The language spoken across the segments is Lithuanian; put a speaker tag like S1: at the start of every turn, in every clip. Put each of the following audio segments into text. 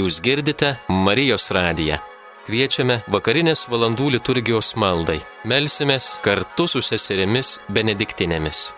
S1: Jūs girdite Marijos radiją. Kviečiame vakarinės valandų liturgijos maldai. Melsimės kartu su seserimis Benediktinėmis.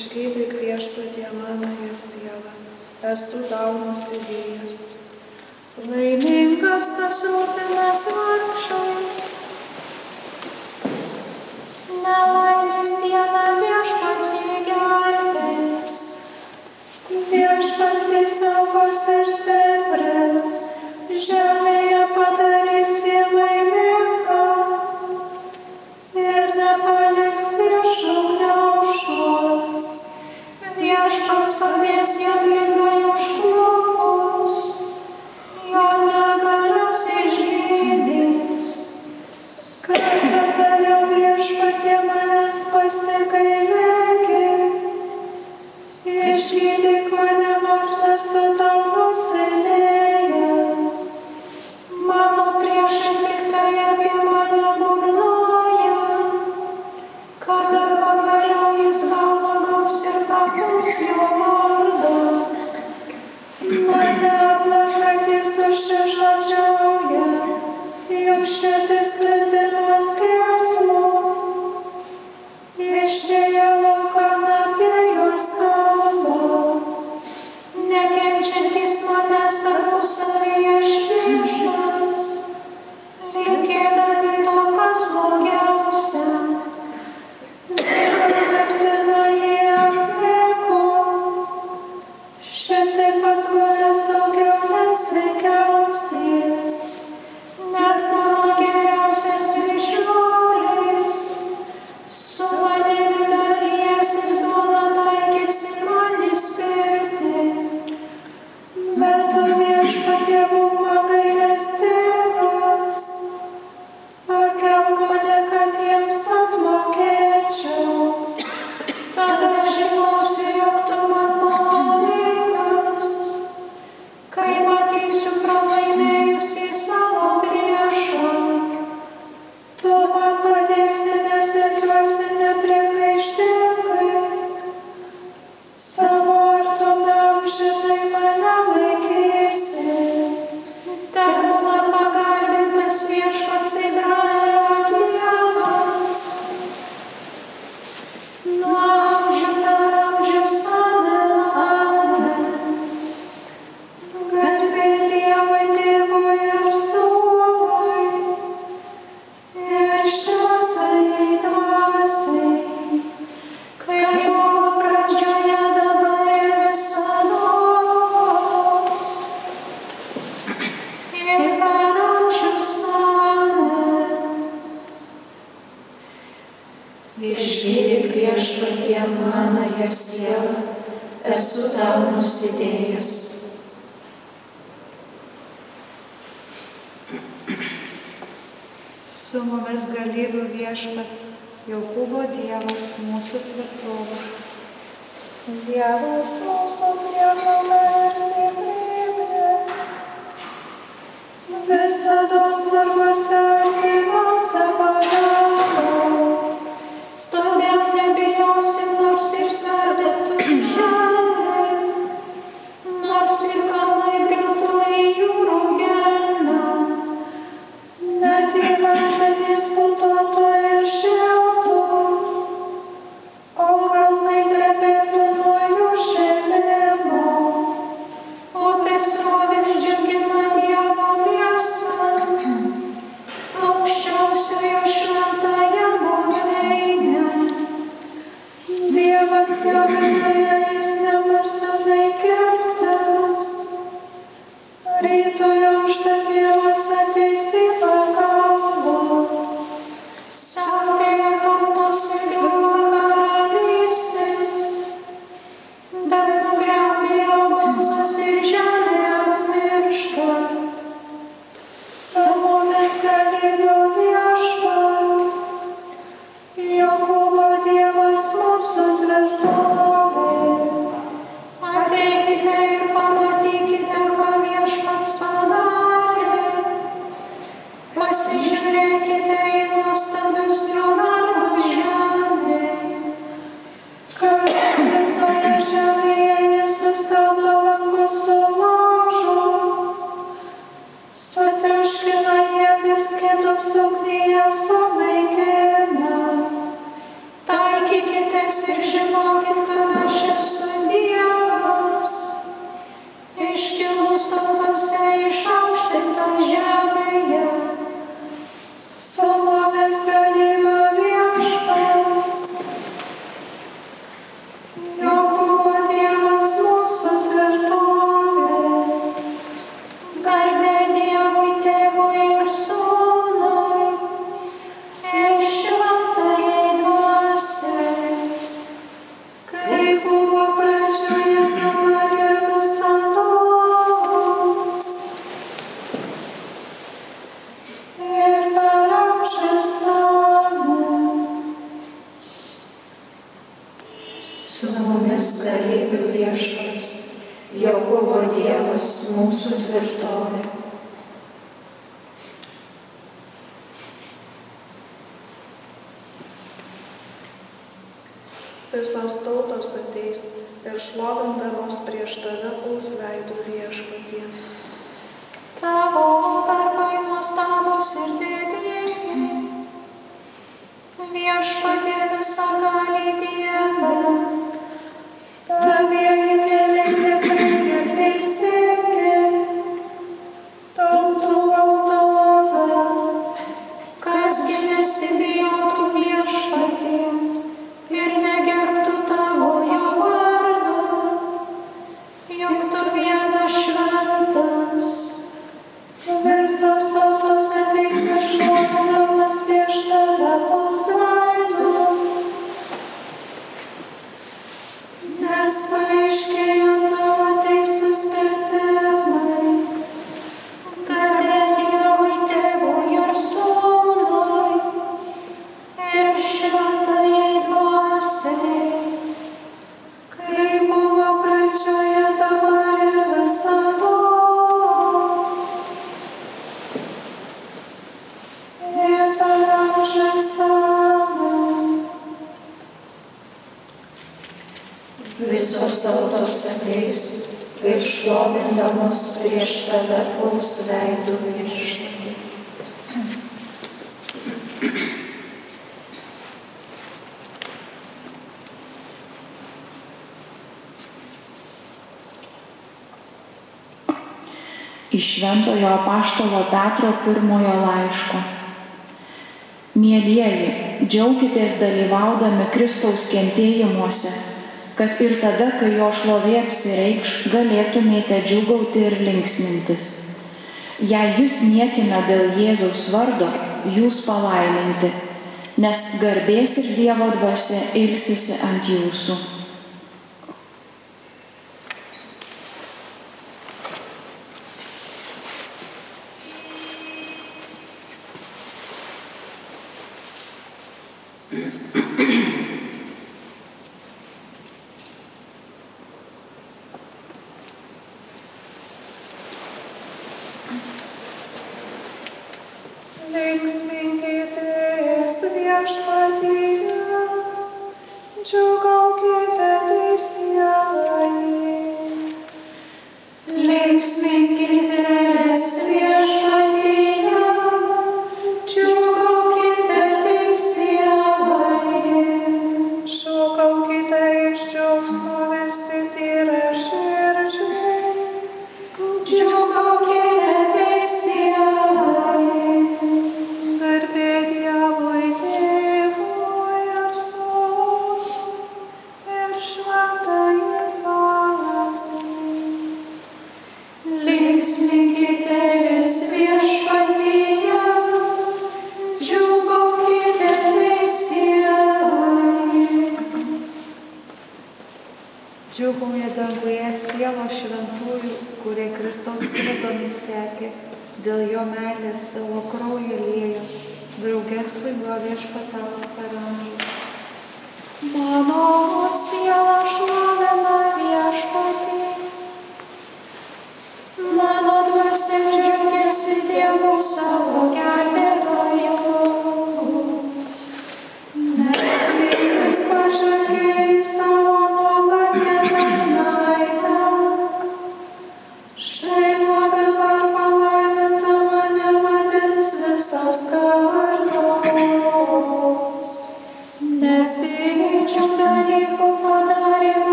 S2: išgydyk viešpatie manoje sielą, esu tau nusidėjęs.
S3: Laimingas tas rūpimas vargšais, nelaimės diena viešpats įgelbės,
S2: viešpats įsaugos ir
S4: stebės. час, когда я себя предаю, No.
S1: su mumis galybių viešpats, Jokūbo Dievas mūsų tvirtovė. Dievas mūsų priešame ir stiprybė. Visada
S2: svarbus
S1: su mumis
S4: kareivių viešpas, Jaukovo Dievas mūsų tvirtovė.
S1: Visos tautos ateis ir šlovindamos prieš tave puls veidų viešpatie. prieš tave puls veidų
S4: viešpatį.
S1: Iš Šventojo apaštalo Petro pirmojo laiško. Mėlyjeji, džiaukitės dalyvaudami Kristaus kentėjimuose kad ir tada, kai jo šlovė apsireikš, galėtumėte džiugauti ir linksmintis. Jei jūs niekina dėl Jėzaus vardo, jūs palaiminti, nes garbės ir Dievo dvasia ilsisi ant jūsų.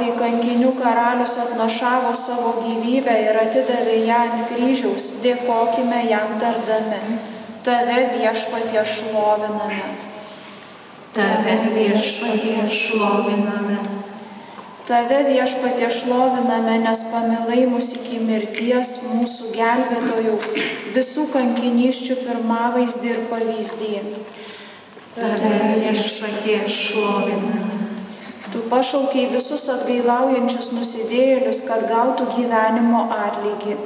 S5: kai
S1: kankinių karalius atnašavo savo gyvybę ir atidavė ją ant kryžiaus, dėkojime jam tardami. Tave viešpatie šloviname.
S6: Tave viešpatie šloviname.
S1: Tave viešpatie šloviname, nes pamilai mus iki mirties, mūsų gelbėtojų, visų kankinyščių pirmavaizdį ir pavyzdį.
S6: Tave viešpatie šloviname.
S1: Tu pašaukiai visus atgailaujančius nusidėjėlius, kad gautų gyvenimo atlygį.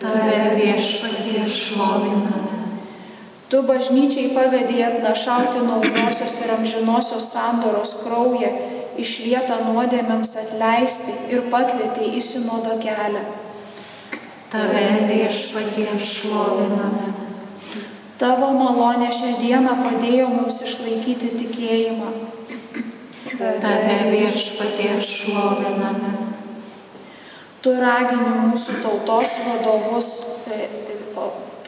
S6: Tave viešpatie šloviname.
S1: Tu bažnyčiai pavydėjai atnašauti naujosios ir amžinosios sandoros kraują, išlietą nuodėmėms atleisti ir pakvietei į sinodo kelią.
S6: Tave viešpatie šloviname.
S1: Tavo malonė šią dieną padėjo mums išlaikyti tikėjimą.
S6: Tave viešpatie šloviname.
S1: Tu ragini mūsų tautos vadovus e,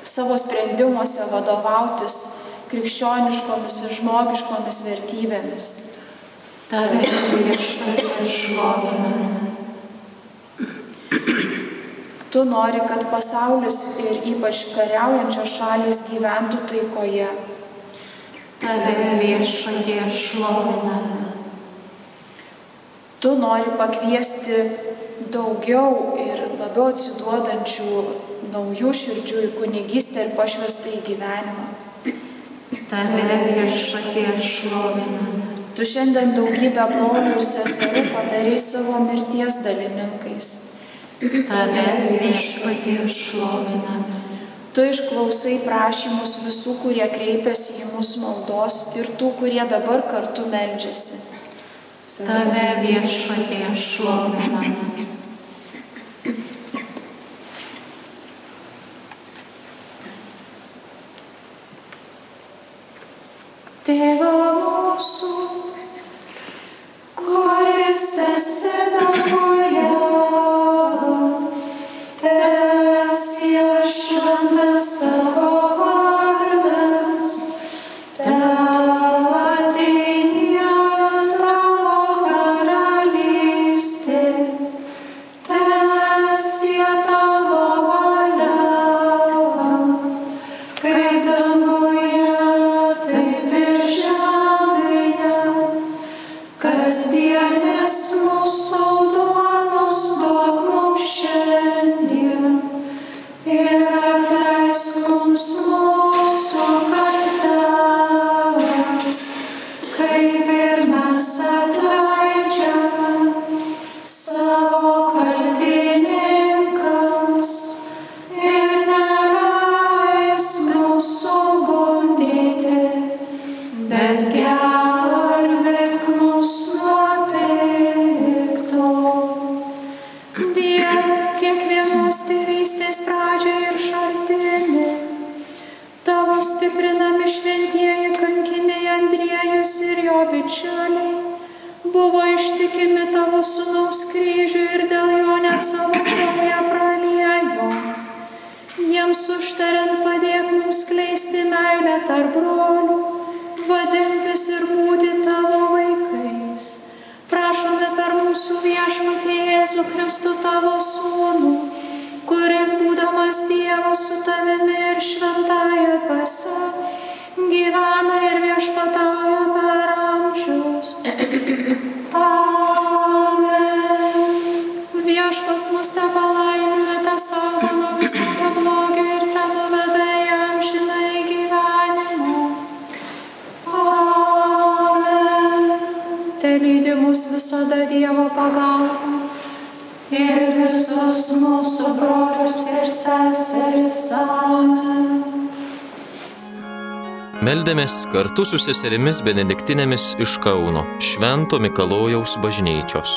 S1: savo sprendimuose vadovautis krikščioniškomis ir žmogiškomis vertybėmis.
S6: Tave viešpatie šloviname.
S1: Tu nori, kad pasaulis ir ypač kariaujančios šalis gyventų taikoje.
S6: Tave viešpatie šloviname.
S1: Tu nori pakviesti daugiau ir labiau atsiduodančių naujų širdžių į kunigystę ir pašvestą į gyvenimą.
S6: Tave viešpatie šloviname.
S1: Tu šiandien daugybę brolių ir seserų padarai savo mirties dalininkais.
S6: Tave viešpatie šloviname.
S1: Tu išklausai prašymus visų, kurie kreipiasi į mūsų maldos ir tų, kurie dabar kartu meldžiasi.
S6: Tave viešpatie šloviname.
S1: Tėve mūsų, Cause ištikimi tavo sunaus kryžiui ir dėl jo net savo kraują praliejo. Jiems užtariant padėk mums kleisti meilę tarp brolių, vadintis ir būti tavo vaikais. Prašome per mūsų viešpatį Jėzų Kristų tavo sūnų, kuris būdamas Dievas su tavimi ir šventąją dvasę gyvena ir viešpatauja per amžius. Amen. Viešpas mus te palaimina, te saugo nuo visokio blogio ir te nuveda į amžiną į gyvenimą. Amen. Te lydi mus visada Dievo pagalba.
S6: Ir visus mūsų brolius ir seseris. Amen.
S2: Meldėmės kartu su seserimis benediktinėmis iš Kauno Švento Mikalojaus bažnyčios.